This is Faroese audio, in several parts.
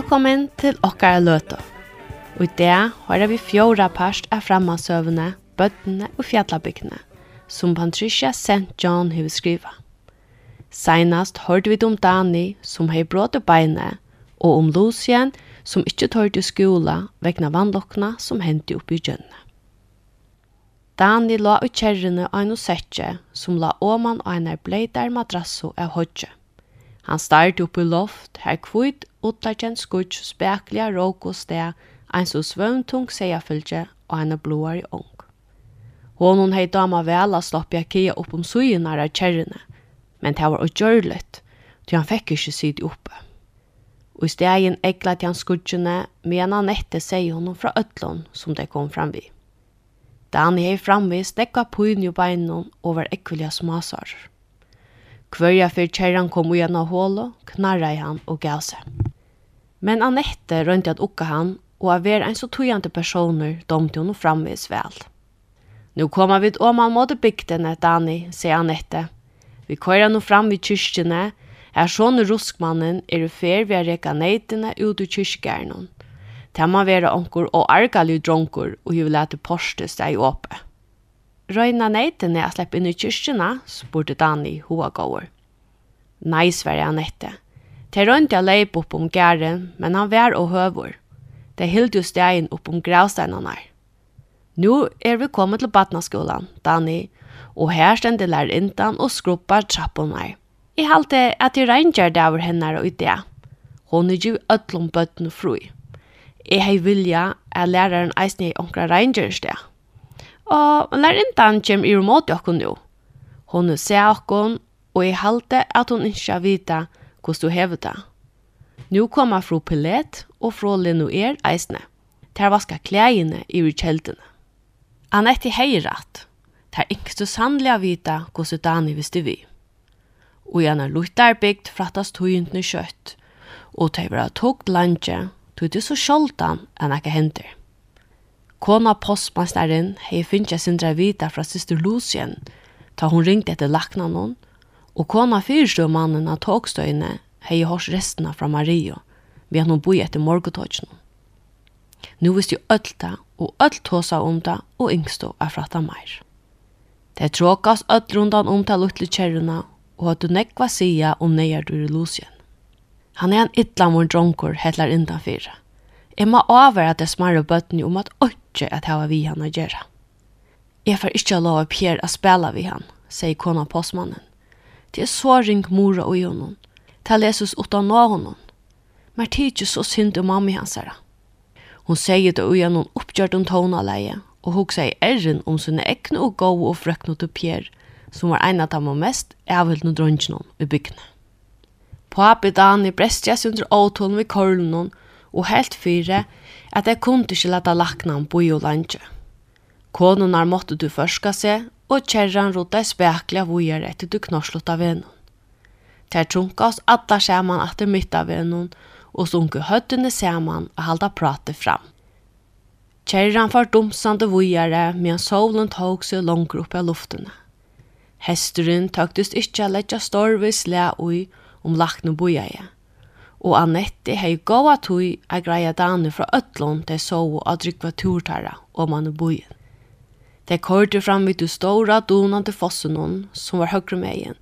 Velkommen til okkara løte. Og i det har vi fjóra parst av frammansøvene, bøttene og fjallabygdene, som Patricia St. John har skriva. Seinast hørte vi om Dani, som har brått beinet, og om Lucien, som ikke tør til skola vegna vannlokkene som hendte opp i gjønne. Dani la ut kjerrene av en setje som la åman av en bleidar madrasso av hodje. Han starte opp i loft her kvitt utlarkjent skutsk spekliga råk og sted, ein så svøvntung seiafylgje og en blåar i Hon Honon hei dama vel a sloppja kia opp om sujunar av kjerrene, men det var gjørlet, til han fekk ikkje syd oppe. Og i stegen egla til han skudgjene, men han nette seg honom fra ötlån som det kom fram vi. Da han hei framvis dekka pyn jo beinon over ekvilja smasar. Kvørja fyr kjerran kom ui av hålo, knarra i han og gav seg. Men Annette rønte at ukka han, og av ver ein så tujante personer domte hun framvis vel. Nu koma vi om man måtte bygdene, Dani, sier Annette. Vi køyra nå fram vid kyrkjene, er sånne ruskmannen er i fer vi har reka neitene ut ur kyrkjernen. Det må være onkur og argalig dronkur og hiv lete porste steg åpne. Røyna neitene jeg slepp inn i kyrkjena, spurte Dani hoa gåur. Nei, sverre han etter. Det røynte jeg leip opp om gæren, men han vær og høvor. Det hilde jo stegin opp om gravsteinene her. Nå er vi kommet til badnaskolan, Dani, og her stendte lærintan og skruppar trappen her. Jeg halte at jeg regner det over henne og idé. Hun er jo øtlom bøtten fru. Jeg har vilja at læreren eisne i omkring regner sted og lærindan kjem i mot okkur nu. Hon er se okkur, og jeg halte at hon ikkje vita hvordan du hever det. Nå kommer fru Pellet og fru Lenoir eisne. Ter vaska klægene i kjeldene. Annette heier rett. Ter ikkje sannlig vite hvordan Dani visste vi. Og gjerne lukter luttarbygd frattast høyentene kjøtt, og det var togt landet, tog det så sjoldan enn ikke henter. Kona postmasteren hei finnja sindra vita fra syster Lucien, ta hon ringte etter lakna noen, og kona fyrstå mannen av togstøyne hei hos restene fra Mario, vi har noen boi etter morgotogjene. Nu visste jo öll og öll tåsa om det, og yngstå er fratta meir. Det tråkas öll rundan om luttli kjerruna, og at du nekva sia om neier du i Lucien. Han er en idlamor dronkur hettlar innan fyra. Jeg må avvera det smarre bøtni om at ikke at hava vi han å gjøre. Jeg får ikke lov av Pierre å spela vi han, sier kona postmannen. Det er så ring mora og jonon. Det er lesus utan nå honom. Men det er ikke så synd om mamma hans her. Hun sier det ugen noen oppgjørt om tonaleie, og hun sier erren om sine ekne og gå og frøkne til Pierre, som var en av dem og mest avhøldende drønnsene i bygdene. På Abidan i Brestjes under åtålen ved Korlunnen, og helt fyre, at jeg kunne ikke lette lakna om boi og landje. har måttet du førska seg, og kjerran rådde spekla vujer etter du knorslott av vennom. Ter trunka oss alla saman etter mitt av vennom, og sunke høttene saman og halda prate fram. Kjerran var dumsande vujare, medan solen tog seg langt opp av luftene. Hesteren tøktes ikkje leggja storvis le ui om lakne bojaje og Annette hei gåa tui a greia dani fra ötlån de sovu a drykva turtara og manu boien. De korte fram vid du stora donande fossenon som var högre meien,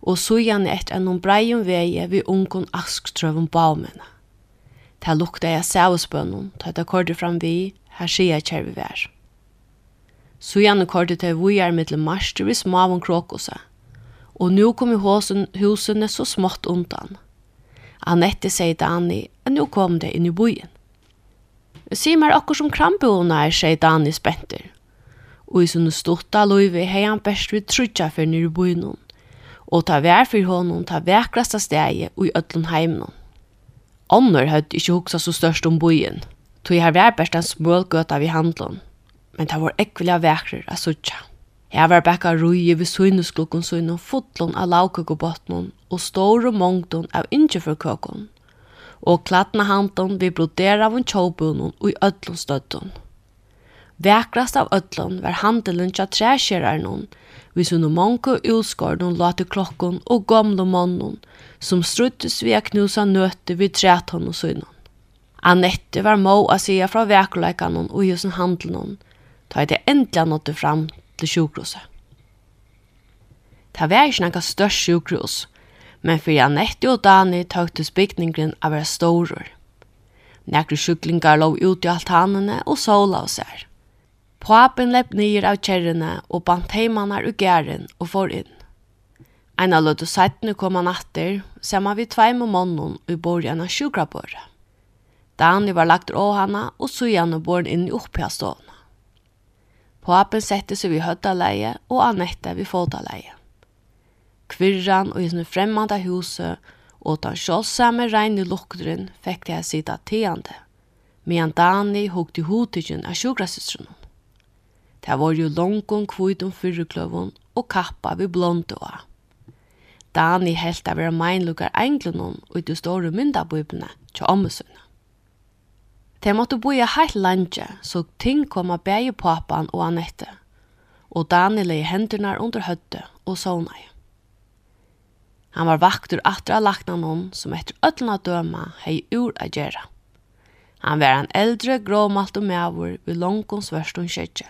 og sujan etter enn breion veie vi ungon asktrøvun baumena. Ta lukta jeg sausbønnen, ta ta korte fram vi, her sier jeg kjær vi vær. Sujan korte ta vujar mittel marstur vi smavun krokosa, og nu kom i husen, husene så smått undan. Annette sier Dani, at nå kom det inn i bojen. Si meg akkur som krambona er, sier Dani spenter. Og i sånne stotta løyve hei han best vi trutja for nir i bojen og ta vær for honom ta vekrasta stegi og i ötlun heimnon. Onnor høyt ikkje hoksa så størst om bojen, tog jeg har vær best en smølgøta vi handlon, men ta var ekvilja vekrer av suttja. Her var bekka rui við søgnesklokken søgnum fotlån av laukøkubotnum og stóru mongdun av ingefurkøkun, og klatna brodera av en tjóbunum og i öllum støttun. Vekrast av öllum var handelen tja træskjerarnum, við sunnu mongu ulskordun lati klokkun og gamle monnun, som struttes vi a knusa nøte við trætun og søgnum. Annette var må å sia fra vækuleikanon og hos handelen, ta i det endelig nåttu fram til sjukhuset. Det var ikke noe størst sjukhus, men for Anette og Dani tøktes bygningen av å være stårer. Nekre sjuklingar lå ut i altanene og sola og sær. Papen lepp nyer av kjerrene og bant heimene og gæren og får inn. Ein av lødde seitene kom han atter, sammen vi tveim og månden i borgen av sjukrabøret. Dani var lagt av henne og så gjerne borgen inn i opphjastående. Papen sette seg vid høddaleie og Annette vid fotaleie. Kvirran og i sin fremmande huset og den kjølsamme regne lukteren fikk det sida teande, medan Dani hukte til av sjukrasystrenom. Det var jo langkong kvitt om fyrrekløven og kappa vid blondåa. Dani helt av vera meinlukkar englunnen og i de store myndabubene til ommesønne. De måtte boja heilt lanje, så ting kom av begge papan og Annette. Og Daniel lei hendurnar under høtte og sovnei. Han var vaktur atra av laknanon som etter öllna døma hei ur a gjerra. Han var en eldre, gråmalt og mævur vid longkons verstun kjetje,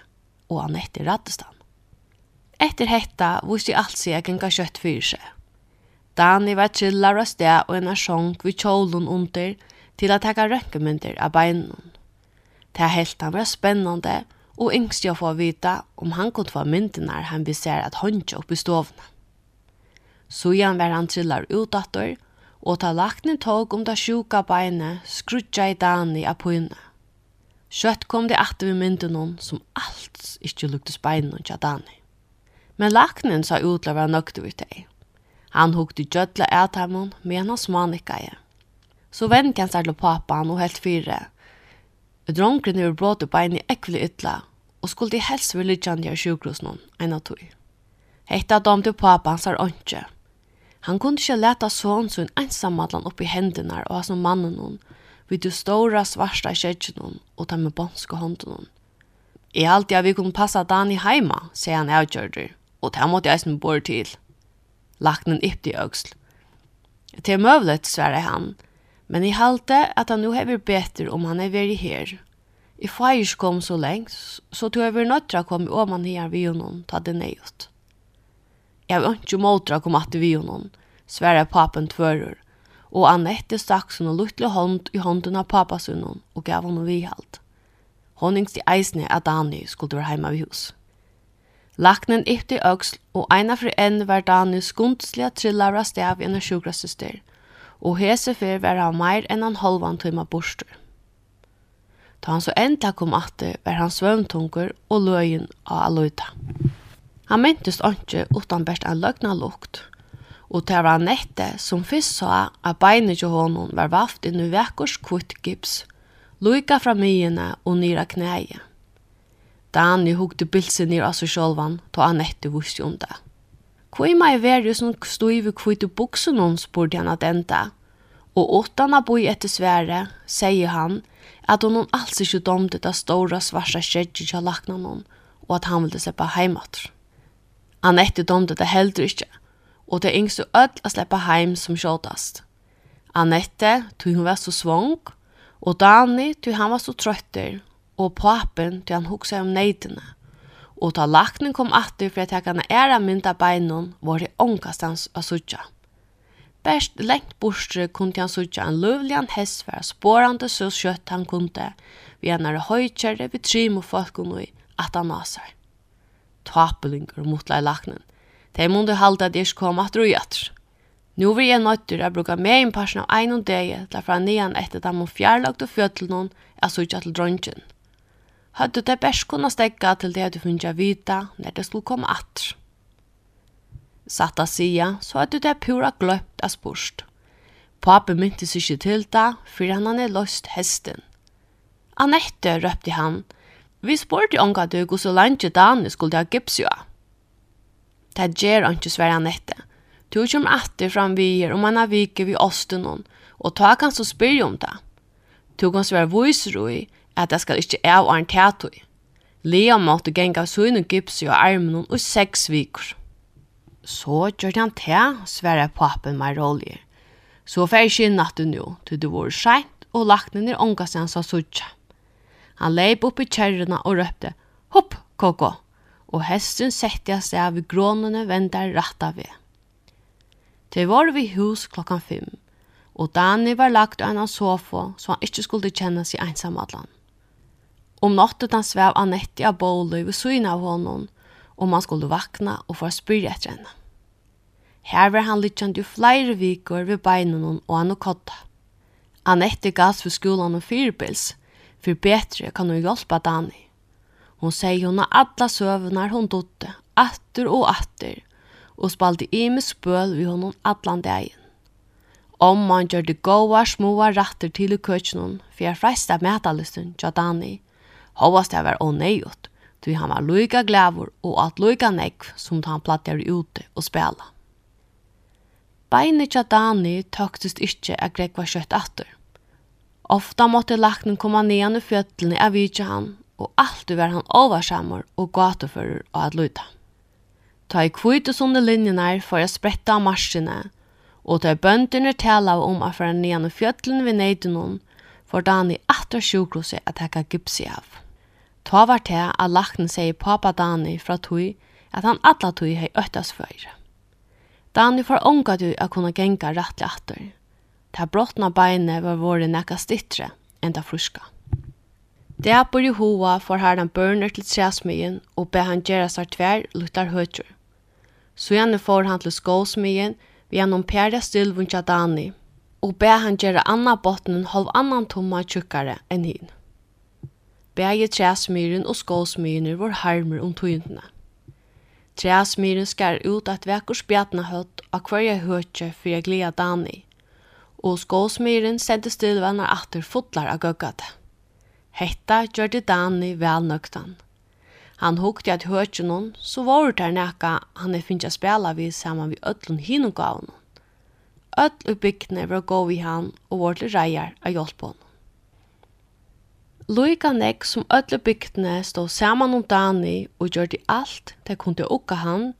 og Annette rattestan. Etter hetta viste alt seg jeg genga kjøtt fyrir seg. Dani var trillar av sted og en er sjong vi kjolun under, til at taka røkkemyndir av beinun. Det helt han var spennande, og yngst jeg få vita om han kunne få myndinar han vi ser at håndja opp i stovna. Så igjen var han trillar utdatter, og ta lakne tog om det sjuka beinet skrutja i dani av pøyne. Kjøtt kom det atter vi myndinon som alt ikkje luktes beinen tja dani. Men laknen sa utlaver nøkte vi teg. Han hukte gjødla etamun, men han smanikka igjen. Så vennen kan starte papan og helt fire. Dronkren er brått opp en i ekvile ytla, og skulle de helst ville kjenne sjukhus noen, en av tog. Hetta dom til papan sar åndsje. Han kunne ikke leta sånn sin ensammadlan opp i hendene og ha som mannen noen, vid du stora svarsta kjedgen noen og ta med bonske hånden hon. I alltid at vi kunne passa Dani heima, sier han avgjørder, og det måtte jeg som bor til. Laknen yppte i øksl. Det er møvlet, sverre han, Men jeg halte at han nå hever betur om han er veri her. I feir kom så lengt, så tog jeg veri nøttra kom i åman her vi noen, ta det nøyot. Jeg har ikke måtra kom at vi noen, sverre papen tvører, og Annette stakk sånn luttelig hånd i hånden av papasunnen og gav honom vihalt. yngst i eisne at Dani skulle være heima i hus. Laknen ypte i øksl, og eina for enn var Dani skundslige trillar av stav i en sjukra og hese fer var han meir enn han halvan tøyma borster. Ta han så enda kom atte var han svøvntunker og løyen av aløyta. Han myntist ikke utan best en løgna lukt, og det var Nette som fyrst sa at beinet til honom var vaft i vekkors kvitt gips, loika fra myene og nyra knæje. Dani hukte bilsen nir av seg sjolvan, ta Annette vusste om det. Hvor er meg verre som stod i kvitt og buksen noen, spurte han at enda. Og åttan av boi etter svære, sier han, at hon alls ikke domte det store svarsa skjedje til lakna noen, og at han ville slippe heimater. Han etter domte det heller ikke, og det yngste ødel å slippe heim som sjåtast. Anette, tog hun var så svong, og Dani, tog han var så trøtter, og papen, tog han hoksa om neidene og ta laknen kom atter for at jeg kan æra mynda beinon var det ångastans av sutja. Best lengt bostre kunne han sutja en løvlian for spårande så kjøtt han kunde, vi en er høytjere vi trim og folk og noe at han nasar. Tapelinger mot lai laknen. De mundu halda at jeg kom atter og jatter. Nu vil jeg nøytter å bruke med en person av en og deg til å fra nian etter at han må fjærlagt og fjøtlen jeg sutja til dronjen. Hadde det best kunna stegga til det du finnes vita når det skulle komme atter. Satt av sida, så hadde det pura gløpt av spørst. Papen mynte seg ikke til det, for han hadde løst hesten. Annette, røpte han, vi spurte unga du hvor så langt Dani skulle ha gips jo. Det gjør han ikke svære Annette. Du kommer atter fram vi her om han har viket vi oss til noen, og ta kan så spyrje om det. Du kan svære viser i, at det skal ikke av er en teatøy. Lea måtte genga søgn og gips i armen og seks viker. Så gjør han te, sverre pappen meg rolig. Så fer ikke i natten nå, til det var sent og lagt ned i ångasen sa suttja. Han leip opp i kjerrene og røpte, hopp, koko, og hesten sette seg av grånene ventet rett av ved. Det var vi hus klokkan fem, og Dani var lagt av en sofa så han ikke skulle kjenne seg ensam allan. Om nåttet han svev Anette av Bolo i syna av honom, og man skulle vakna og få spyrre etter henne. Her var han lytjant jo flere vikor ved beinen og han og kodda. Anette gass for skolan og fyrbils, for betre kan hun hjelpe Dani. Hon sier hun har alla søvnar hon dotte, atter og atter, og spalte ime spøl vi hon allan dagen. Om man gjør det gode små ratter til i køkjenen, for jeg freist av metalisten, Jadani, Hovast det var ånøyot, tog han var loika glævor og at loika nekv som han plattere ute og spela. Beinir tja Dani tøktist ikkje at Greg var kjøtt atter. Ofta måtte lakten koma nean i fjöttelni av vidtja han, og alltid var han oversammer og gatufører og at luta. Ta i kvite sonde linjene for å spretta av marsjene, og ta i bøndene tala om at fra nean i fjöttelni vi neiden for Dani atter sjukhuset at hekka gipsi av. Ta var til at lakten sier papa Dani fra tui at han atla tui hei øttas fyrir. Dani får ånga du at kunna genga rattli atter. Ta brottna beine var våre nekka stittre enn ta fruska. Det er bor i hoa for her han børner til træsmyen og be han gjera seg tver luttar høtjur. Så gjerne får han til skåsmyen vi gjennom pæra stilvun tja Dani – og bæ han gjøre anna botnen halv annan tomma tjukkare enn hin. Begge træsmyren og skåsmyren var harmer om tøyntene. Træsmyren skar ut at vekker spjatna høtt av hverja høtje for jeg gleda Dani, og skåsmyren sendte stilvannar atter fotlar av gøggate. Hetta gjørte Dani vel nøktan. Han hukte at høtje noen, så var det der nekka han er finnes spela vi saman vi ötlun hinogavnum. Öll og bygdene var gåv i han og var til reier av hjelp Loika nek som öllu og bygdene stod saman om Dani og gjorde alt til kunne ukka han,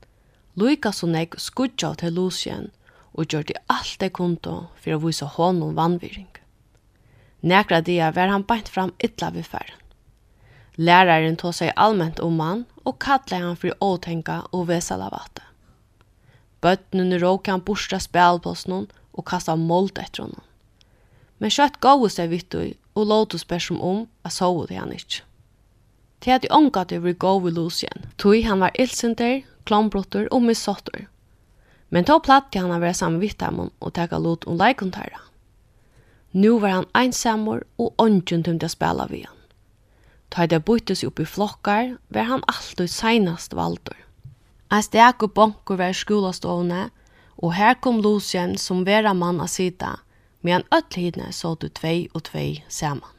loika som nek skudja til Lucien og gjorde alt til kunne for å vise honom vannviring. Nekra dia var han beint fram illa við færen. Læraren tog seg allmänt om han og kallet han for åtenka og vesala. Bøttene råk han borsta spelplåsen og kasta målt etter honom. Men kjøtt gav seg vitt og, og låt oss spørre om at sove det han ikke. Til at de omgatt over gav i Lucien, tog han var ilsinter, klombrotter og missotter. Men då platt han å være sammen vidt ham og teka lot om leikontæra. Nu var han einsamor og ånden til å spille vi han. Ta det byttes opp i flokkar, var han alltid senast valdur. Ein stek og bonkur var skolastovne, og her kom Lucien som vera mann a sida, medan öll hidne så du tvei og tvei saman.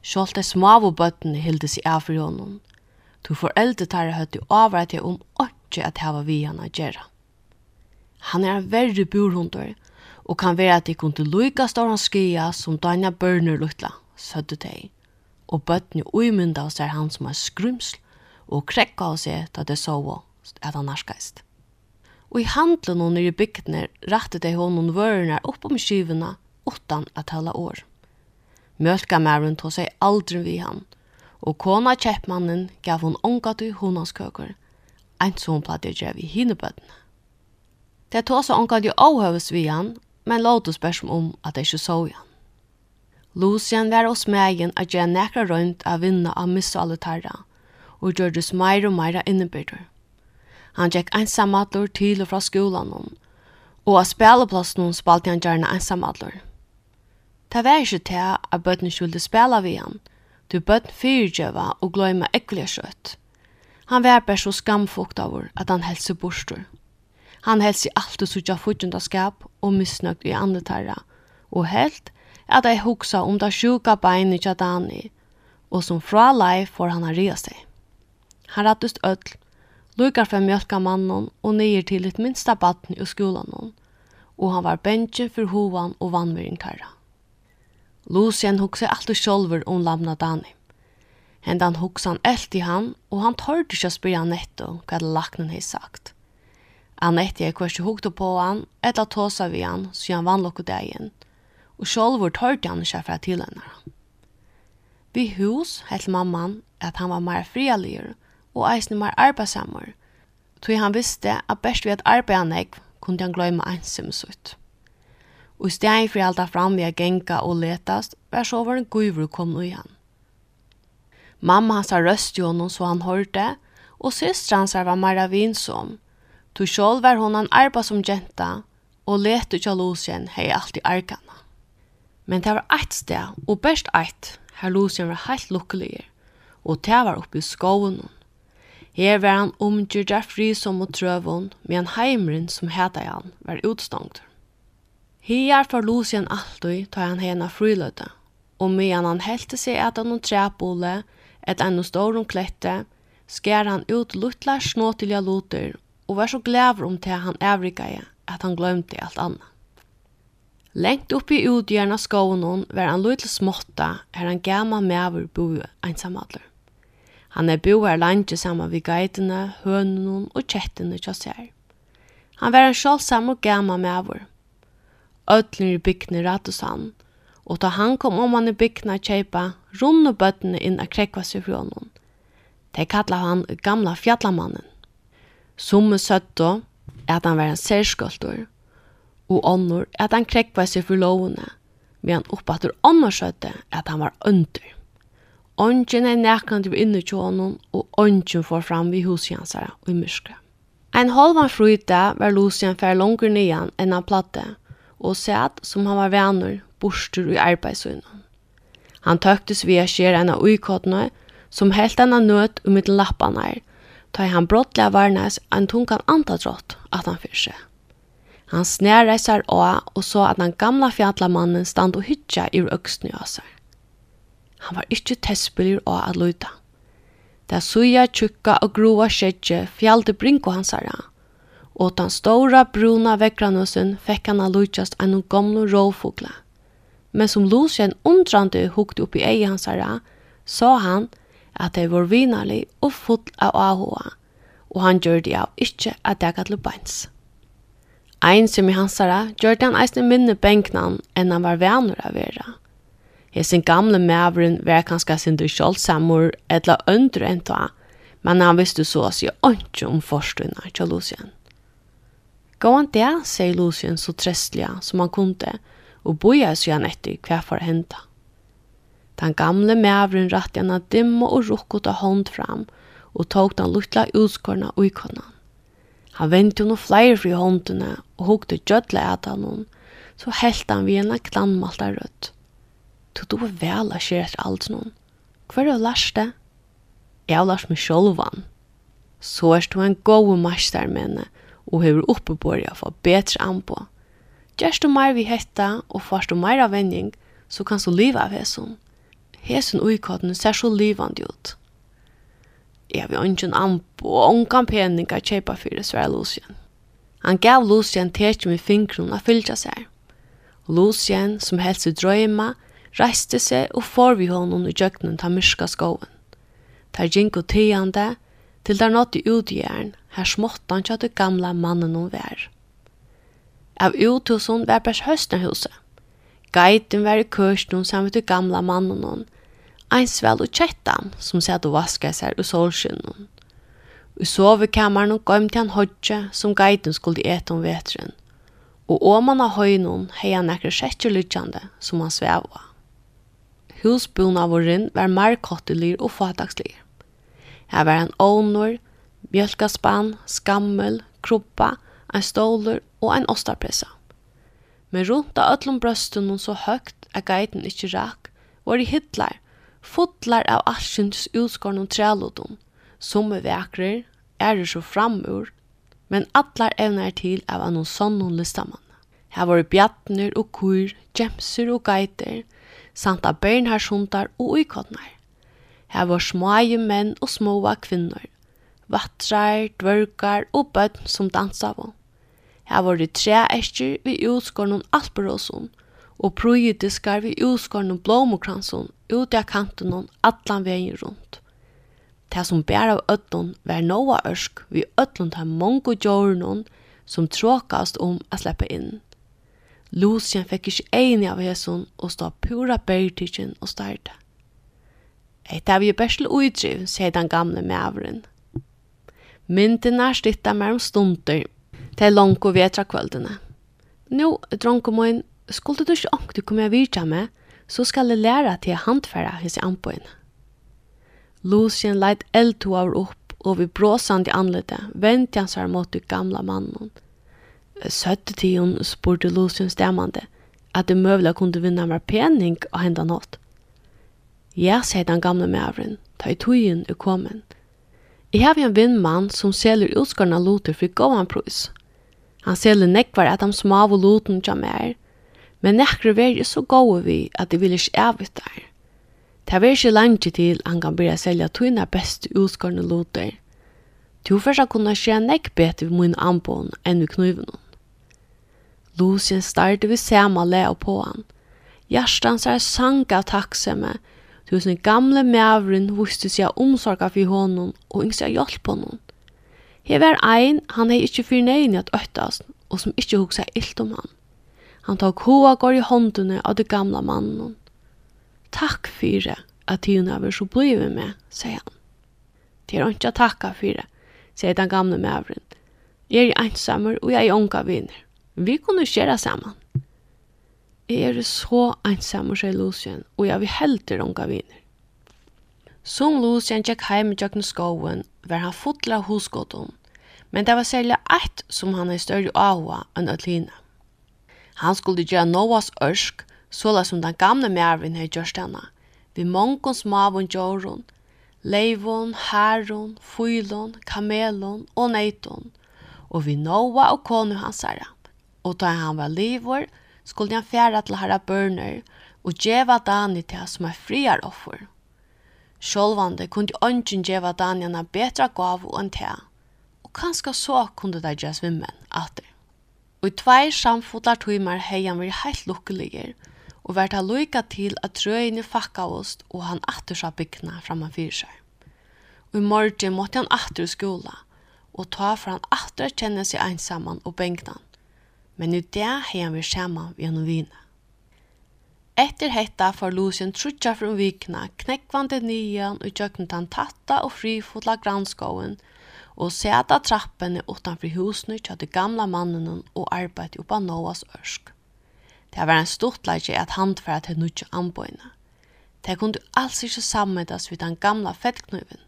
Sjolt er smav bøttene hilde seg av for honom. Du foreldre tar høyt i avvært jeg om åtte at hava vi han a gjerra. Han er en verre burhundur, og kan være at de kunne lykke stående skia som Danja børner luttla, sødde de. Og bøttene uimynda av seg han som er skrymsl, og krekka av seg da det sova at han narskaist. Og i handlen hon i bygdene rattet de honom vørene opp om skivene utan at tala år. Mjölka mæren tog seg aldri vi han, og kona kjeppmannen gav hon ångat i honanskøker, ein som platt jeg drev i hinebøttene. Det tog seg ångat i avhøves vi han, men låt oss spørsmål om at det ikke så han. Lucian var oss megen at jeg nekra rundt av vinna av missalutarra, og gjørdes meir og meira innebyrder. Han gikk ensamadlur til og fra skolan hon, og av spelaplassen hon spalte han gjerne ensamadlur. Det var ikke til at bøtten skulle spela vi han, Du bøtten fyrtjøva og gløyma ekkulige skjøtt. Han var bare så skamfukt av at han helse borster. Han helse alltid suttja futjundaskap og misnøkt i andetarra, og helt at jeg hoksa om det sjuka beinet i Dani, og som fra lei får han a ria seg. Han rattust öll lukar for mjölka mannen og nyer til et minsta batten i skolan og han var bensje for hovan og vannvirinkara. Lucien hugsa alltid sjolver om lamna Dani. Hendan hugsa han eld i han, og han tørde ikke å spyrja Annette hva det laknen hei sagt. Annette er hverst hugte på han, etta tåsa vi han, så han vann lukk dagen, og sjolver tørte han ikke fra til henne. Vi hus, helt mamman, at han var mer frialigere, og eisne mer arbeidsammer, tog han visste at best vi at arbeida negv kunne han gløyma einsum sutt. Og i steg for alt fram ved genga og letast, var så var en guvru kom ui han. Mamma hans har røst jo honom så han hørte, og systra hans var Mara Vinsom. Tog sjål var hon han arba som jenta, og lete Lucien hei alltid arkana. Men det var eit sted, og best eit, her Lucien var heilt lukkelig, og det var oppi i skoven. Her var han omgjørd av frisom og trøvun, men heimren som heta han var utstångt. Her for Lucien alltid ta han hena friløte, og medan han helte seg at han noen træbole, et enn stor klette, skjer han ut luttla snåtilja luter, og var så glæver om til han avrikaje at han glömte alt annet. Lengt upp i utgjørna skånen var han lutla småtta her han gamma mever boi ensamadler. Han er boar landet saman vi geitene, hønene og kjettene kja sær. Han var en sjålsam og gamma mævor. Ötlen i bygne rett hos han, og da han kom om han i bygne kjeipa, runde bøttene inn a krekva seg fra. De kalla han gamla fjallamannen. Somme søtto er at han var en særskultur, og ånder er at han krekva seg fra lovene, han oppater ånder søtte er at han var under. Ongen er nekant til inne til honom, og ongen får fram vi husjansara og i myrske. En halvan fruita var Lucian fær langer nian enn han platte, og sæt som han var venner, borster i arbeidsunnen. Han tøktes vi a skjer enn av uikottene, som helt enn av nøt um mitt lappan her, ta han brottlega varnes en tungan antadrott at han fyrir seg. Han snærreisar av og så at den gamla fjallamannen stand og hytja i økstnjøsar. Han var ikkje testspiller og at luta. Det suja tjukka og grova skjedje fjallte brinko hansara. Og den stora bruna vekkranøsen fekk han a lujtjast av noen gamle råfugla. Men som Lucien undrande hukte upp i ei hansara, sa han at det var vinarlig og full av ahoa, og han gjør det av ikkje at det gatt lupains. Ein som i hansara gjør det han eisne minne benknan enn han var vanur av vera Hesen gamle mævren var kanskje sindu kjoldsamur etla øndre enn ta, men han visste så å si ikke om forstuna til Lucien. Gå han det, sier Lucien så trestlig som han kunde, og boja seg han etter hva for henta. Den gamle mævren ratt henne dimma og rukkot av hånd fram, og tok den luttla utskorna og ikonan. Han vendte henne flere fri håndene og hukte gjødla etan noen, så helt han vi henne klannmalta rødt. Du du er vel a skjer etter alt noen. Hva er lars det? Jeg har lars meg sjolvan. Så er du en gode marstar menne, og hever oppe på å få bedre an på. Du mer vi hetta, og først du mer av vending, så kan du liva av hesson. Hesson uikotten ser så livande ut. Jeg vil ikke an på, og ongan pening av kjeipa fyrir svære Lucien. Han gav Lucien teki med fingren a fylgja seg. Lucien, som helst i drøyma, reiste seg og får vi honom i djøknen ta myrska skoven. Tar ginko tiande, til der nått i utgjern, her småttan kja du gamla mannen hon vær. Av uthusen var bærs høstnahuset. Geiten var i hon samt til gamla mannen hon, einsvel og kjettan som sæt og vaska seg ur solskynnen. I sovekammeren og gømte han hodje som geiten skulle ete om vetren, og om han har høynon hei han nekker sjekkjulutjande som han sveva. Husbunavurin var mer kottelig og fatakslir. Her var en ånor, mjölkaspann, skammel, kruppa, en ståler og en ostapressa. Men rundt av ötlom brøsten så høgt at geiten ikkje rak, var i hitlar, fotlar av arsins utskorn og trælodon, som er vekrer, er så framur, men allar evnar til av annon sånnon listamann. Her var bjattner og kur, gjemser og geiter, samt av bernharshundar og uikotnar. Her var småje menn og småa kvinnor, vattrar, dvörgar og bøtn som dansa av. Her var det tre eskjer vi utskårnen alperåsen, og prøyediskar vi utskårnen blåmokransen ut av kanten allan veien rundt. Det som bær av ødlån var noa ørsk vi ødlån tar mongo djårnen som tråkast om a sleppa inn. Lucien fikk ikke enig av hæsson og stod pura bergtikken og starte. Eit av jo bærsel uidriv, sier den gamle mævren. Mynden er stittet mer om stunder, til langt og vetra kvöldene. Nå, dronko min, skulle du ikke ångte komme jeg vidtja med, så skal jeg lære til å handfære hos anpoin. Lucien leit eldtover opp, og vi bråsand i anledde, vent hans mot de gamla mannen, Søtte til hun spurte Lucien stemmande at det møvla kunne vinna mer pening og henda nått. Ja, sier den gamle mævren, ta i tøyen er kommet. Jeg har en vinnmann som selger utskarna loter for gåvan prøys. Han selger nekvar at de små av loten tja mer, men nekkre er så gode vi at de vil ikke avvitt der. Det er ikke langt til han kan begynne å selge tøyna beste utskarna loter. Du først har kunnet skje nekk bedre ved min anbån enn ved knuven. Lucien starrade vi samale og på han. Hjärstans er sank av du Tusen gamle mævren visste seg omsorga for honom og yngste hjelp honom. Her var ein han hei ikkje fyrnein i at øttast, og som ikkje hugsa illt om han. Han tok hoa går i håndene av det gamla mannen. Takk fyre at tiden er så blivet med, sier han. Det er ikke takka fyre, sier den gamle mævren. Jeg er ensammer og jeg er unga vinner. Vi kunne skjera saman. Jeg er så ensam og sier Lucien, og jeg vil helte unga viner. Som Lucien tjekk heim i tjøkken skoven, var han fotla hosgodden, men det var særlig ett som han er større avhå enn Atlina. Han skulle gjøre Noahs ørsk, såla som den gamle mervin hei gjørst henne, vi mongon smavon djåron, leivon, herron, fylon, kamelon og neiton, og vi Noah og konu hans herre og da han var livor, skulle han fjæra til herra børner, og djeva Dani til som er friar offer. Sjålvande kunde ønsken djeva Dani henne betra gav og en til, og kanskje så kunde det gjøre svimmen atter. Og i tvei samfotlar timer hei han var heilt lukkeligere, og vært han lykka til at trøyene fakka oss, og han atter sa bygna framan fyrir seg. Og i morgen måtte han atter skola, og ta for han atter kjenne seg einsamman og bengnan men nu det har han vært sammen ved en vina. Etter hetta får Lucien trutja fra vikna, knekkvande nyan og tjøkken den tatta og frifotla granskoven, og seta trappene utanför husene til de gamla mannen og arbeid oppa Noahs ørsk. Det var en stort leitje at handfæra til nutje anbøyna. Det kunne alls ikke sammedas vid den gamla fettknøven.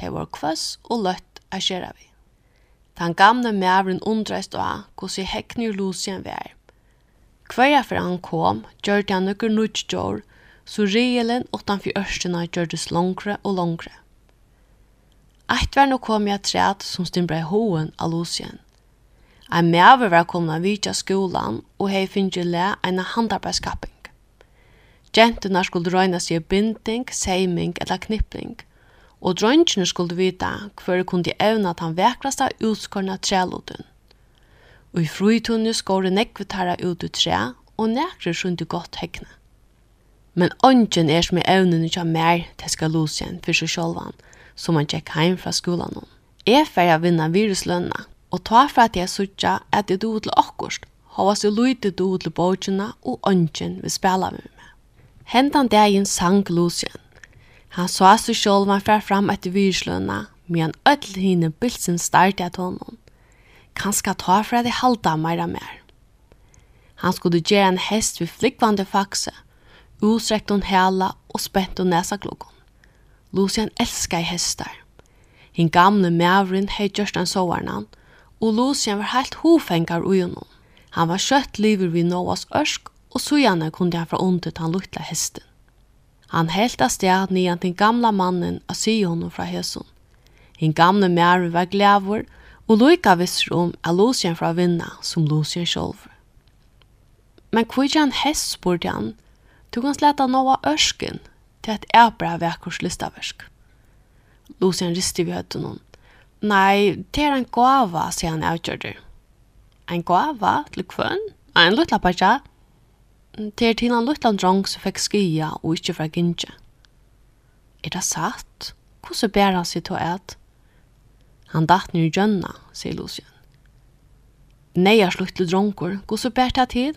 Det var kvøss og løtt a skjera vi. Den gamle mævren undreist av hos i hekkner Lucien vær. Hverja for han kom, gjør det han nøkker nødgjør, så reelen utanfor ørstene gjør det langere og langere. var nå kom jeg træt som stimbrei hoen av Lucien. Ein mæver var kommet av vidtja skolan og hei finnje le en handarbeidsskapping. Gentuna skulle røyna seg binding, seiming eller knipping – og drøntjene skulle vite hver kunne evna den vekraste utskorna trælodun. Og i fruitunne skåre nekvetara ut ut tre, og nekre skjønte godt hekne. Men ånden er som i evnen ikke har mer til skal losjen for seg selv, som han tjekk heim fra skolen nå. Jeg færre vinne viruslønna, og ta for at jeg sørger at det do til okkurst, hava så lite do til bøtjena og ånden vil spille med meg. Hentan dagen sang Lucien. Han sa sig själv man fär fram ett virslöna, men öll hinne bilsen starta at honom. Kanska ta för att halda meira mer. Han skulle gjøre en hest ved flikvande fakse, utsträckt hon hela og spänt hon nesa klokken. Lucian älskar hestar. Hinn gamle mævren hei gjørst en sovarnan, og Lucian var heilt hofengar ui honom. Han var kjøtt liver vid Noahs ørsk, og sujane kunde han fra under han lukta hesten. Han helt av sted nian til gamla mannen og sier honom fra hesson. Hinn gamle mæren var glævor, og loika visser om er Lucien fra vinna som Lucien sjolv. Men hvor er han hest, spurte han, tog han sletta noa ørsken til et æbra vekkors listaversk. Lucien risti vi høyde noen. Nei, det er en gava, sier han avgjørder. En gava til kvønn? En luttla paja? Ja. Det er til en liten drong som fikk skia og ikke fra gynnje. Er det satt? Hvordan ber han seg til at? Han datt ned i gjønna, sier Lucien. Nei, jeg slutt til dronker. Hvordan ber det til?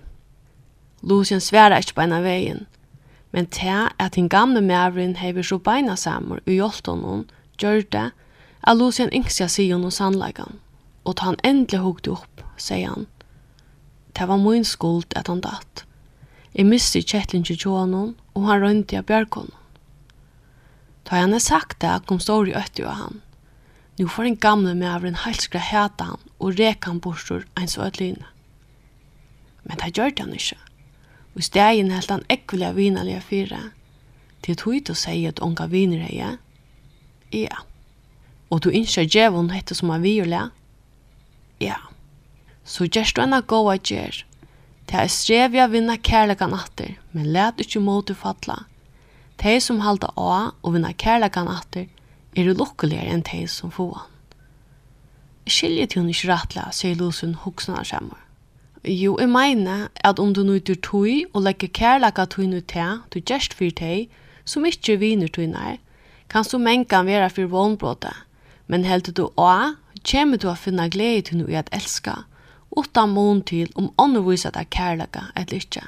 Lucien sværer ikke på en av veien. Men til at den gamle mævren hever så beina samer og hjelpte noen, gjør det at Lucien yngste sier noen sannleggen. Og ta han endelig hukte opp, sier han. Det var min skuld at han datt. Jeg miste kjettlinje til honom, og han rønte av bjørkonen. Da han er sagt det, kom stor i øtti av han. Nå får en gamle med av en halskra hæta han, og rek han bortstor en så ødeline. Men det gjør det han ikke. Og stegen helt han ekvile vinalige fire. Til tog til å si at unga viner er Ja. Og du innskjer djevon hette som er virle? Ja. Så gjerst du enn a goa gjer, Det er strev å vinna kærlegan atter, men let ikkje motor falla. De som halda av og vinna kærlegan atter, er lukkuligere enn de som få han. Skilje til hun ikke rettelig, sier Lusen hoksna skjemmer. Jo, jeg mener at om du nøyder tøy og legger kærleika nøy til, du gjerst fyr tøy, som ikke viner tøyner, kan så mengan være fyr vånbrådet. Men heldur du å, kommer du å finne glede til noe at elska, utan mån til om ånden viser deg kærlega eller ikke.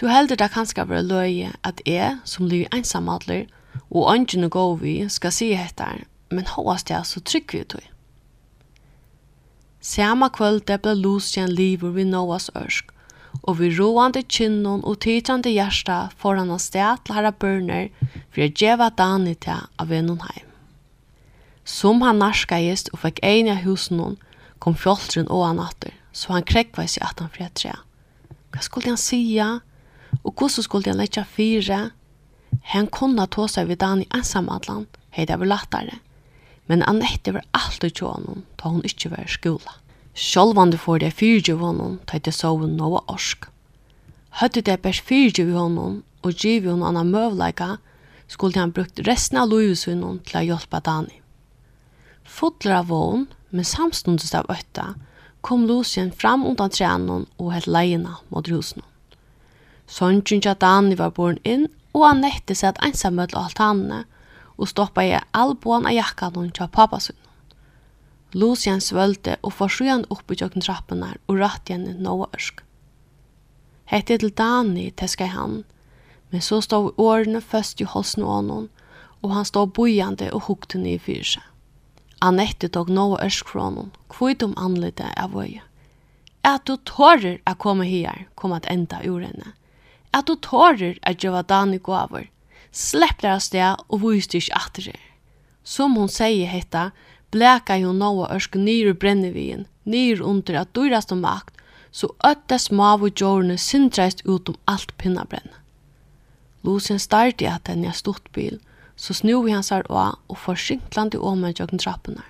Du helder deg kanskje være løye at jeg, som lyr ensamadler, og ånden og går vi, skal si dette, men håas det så trygg vi til. Sama kvöld det ble Lucien livor vid Noahs ørsk, og vi roande kinnon og titrande hjärsta foran han sted til herra bønner for å djeva Dani til av vennen heim. Som han narskaist og fikk egna husen kom fjoltren og han atter, så han krekva i seg at han fred tre. Hva skulle han sija? Og hvordan skulle han letja fire? Han kunne ta seg vid dagen i ensamadlan, hei det var lattare. Men Annette var alltid tjå honom, da hun ikke var i skola. Sjolvande får det fyrtjå honom, da det sov noe orsk. Høtte det bærs av honom, og giv honom anna møvleika, skulle han brukt resten av lovsunnen til å hjelpe Dani. Fodler av vågen, men samstundes av øtta, kom Lucien fram undan trænen og hett leina mot husen. kjent at Dani var born inn, og han nette seg at ensamhet og alt henne, og stoppa i alboan av jakkanen til pappa sin. Lucien svølte og forsøyan opp i tjøkken trappene og ratt igjen i noe ørsk. Hette til Dani, teska han, men så stod årene først i halsen av noen, og han stod bojande og hukte ned i fyrse. Annette tog nåa ørskronen, kvitt om anletet av øye. At du tårer at komme her, kom at enda ur henne. At du tårer at gjøre Dani gaver. Slepp deg av sted og viste ikke atter her. Som hun sier hetta, bleka jo noe ørsk nyr brennevien, nyr under at dyrast om makt, så øtte smav og jordene sindreist ut om alt pinnabrenne. Lucien starti at henne er stort bil, så snúi han sær á og får skinklandi åmen gjøkken trappunar.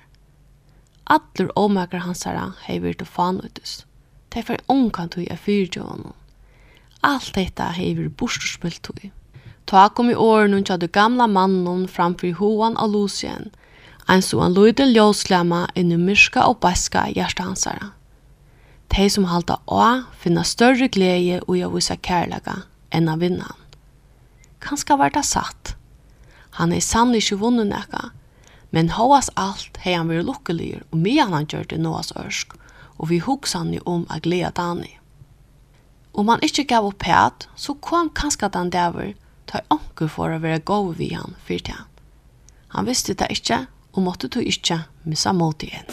Allur omakar hans her hei virt og fan utus. Tei fer onkan tui af fyrtjå honom. Alt dette hei virt borstspillt tui. Ta kom i åren hun tjadde gamla mannen framfor hoan av Lucien, ein så han lydde ljøslemma inn i myrska og baska hjärsta hansara. De som halda å finna større glede og jeg vise kærlega enn av vinnan. Kanskje var det satt, Han er sann ikke vunnet nekka, men hovas alt hei han vært lukkelig og mye han gjør det noas ørsk, og vi hugsan jo om å glede dani. Om han ikke gav opp pæt, så kom kanska den dæver, ta onku for å være gov vi han fyrt han. Han visste det ikkje, og måtte du ikkje missa mot igjen.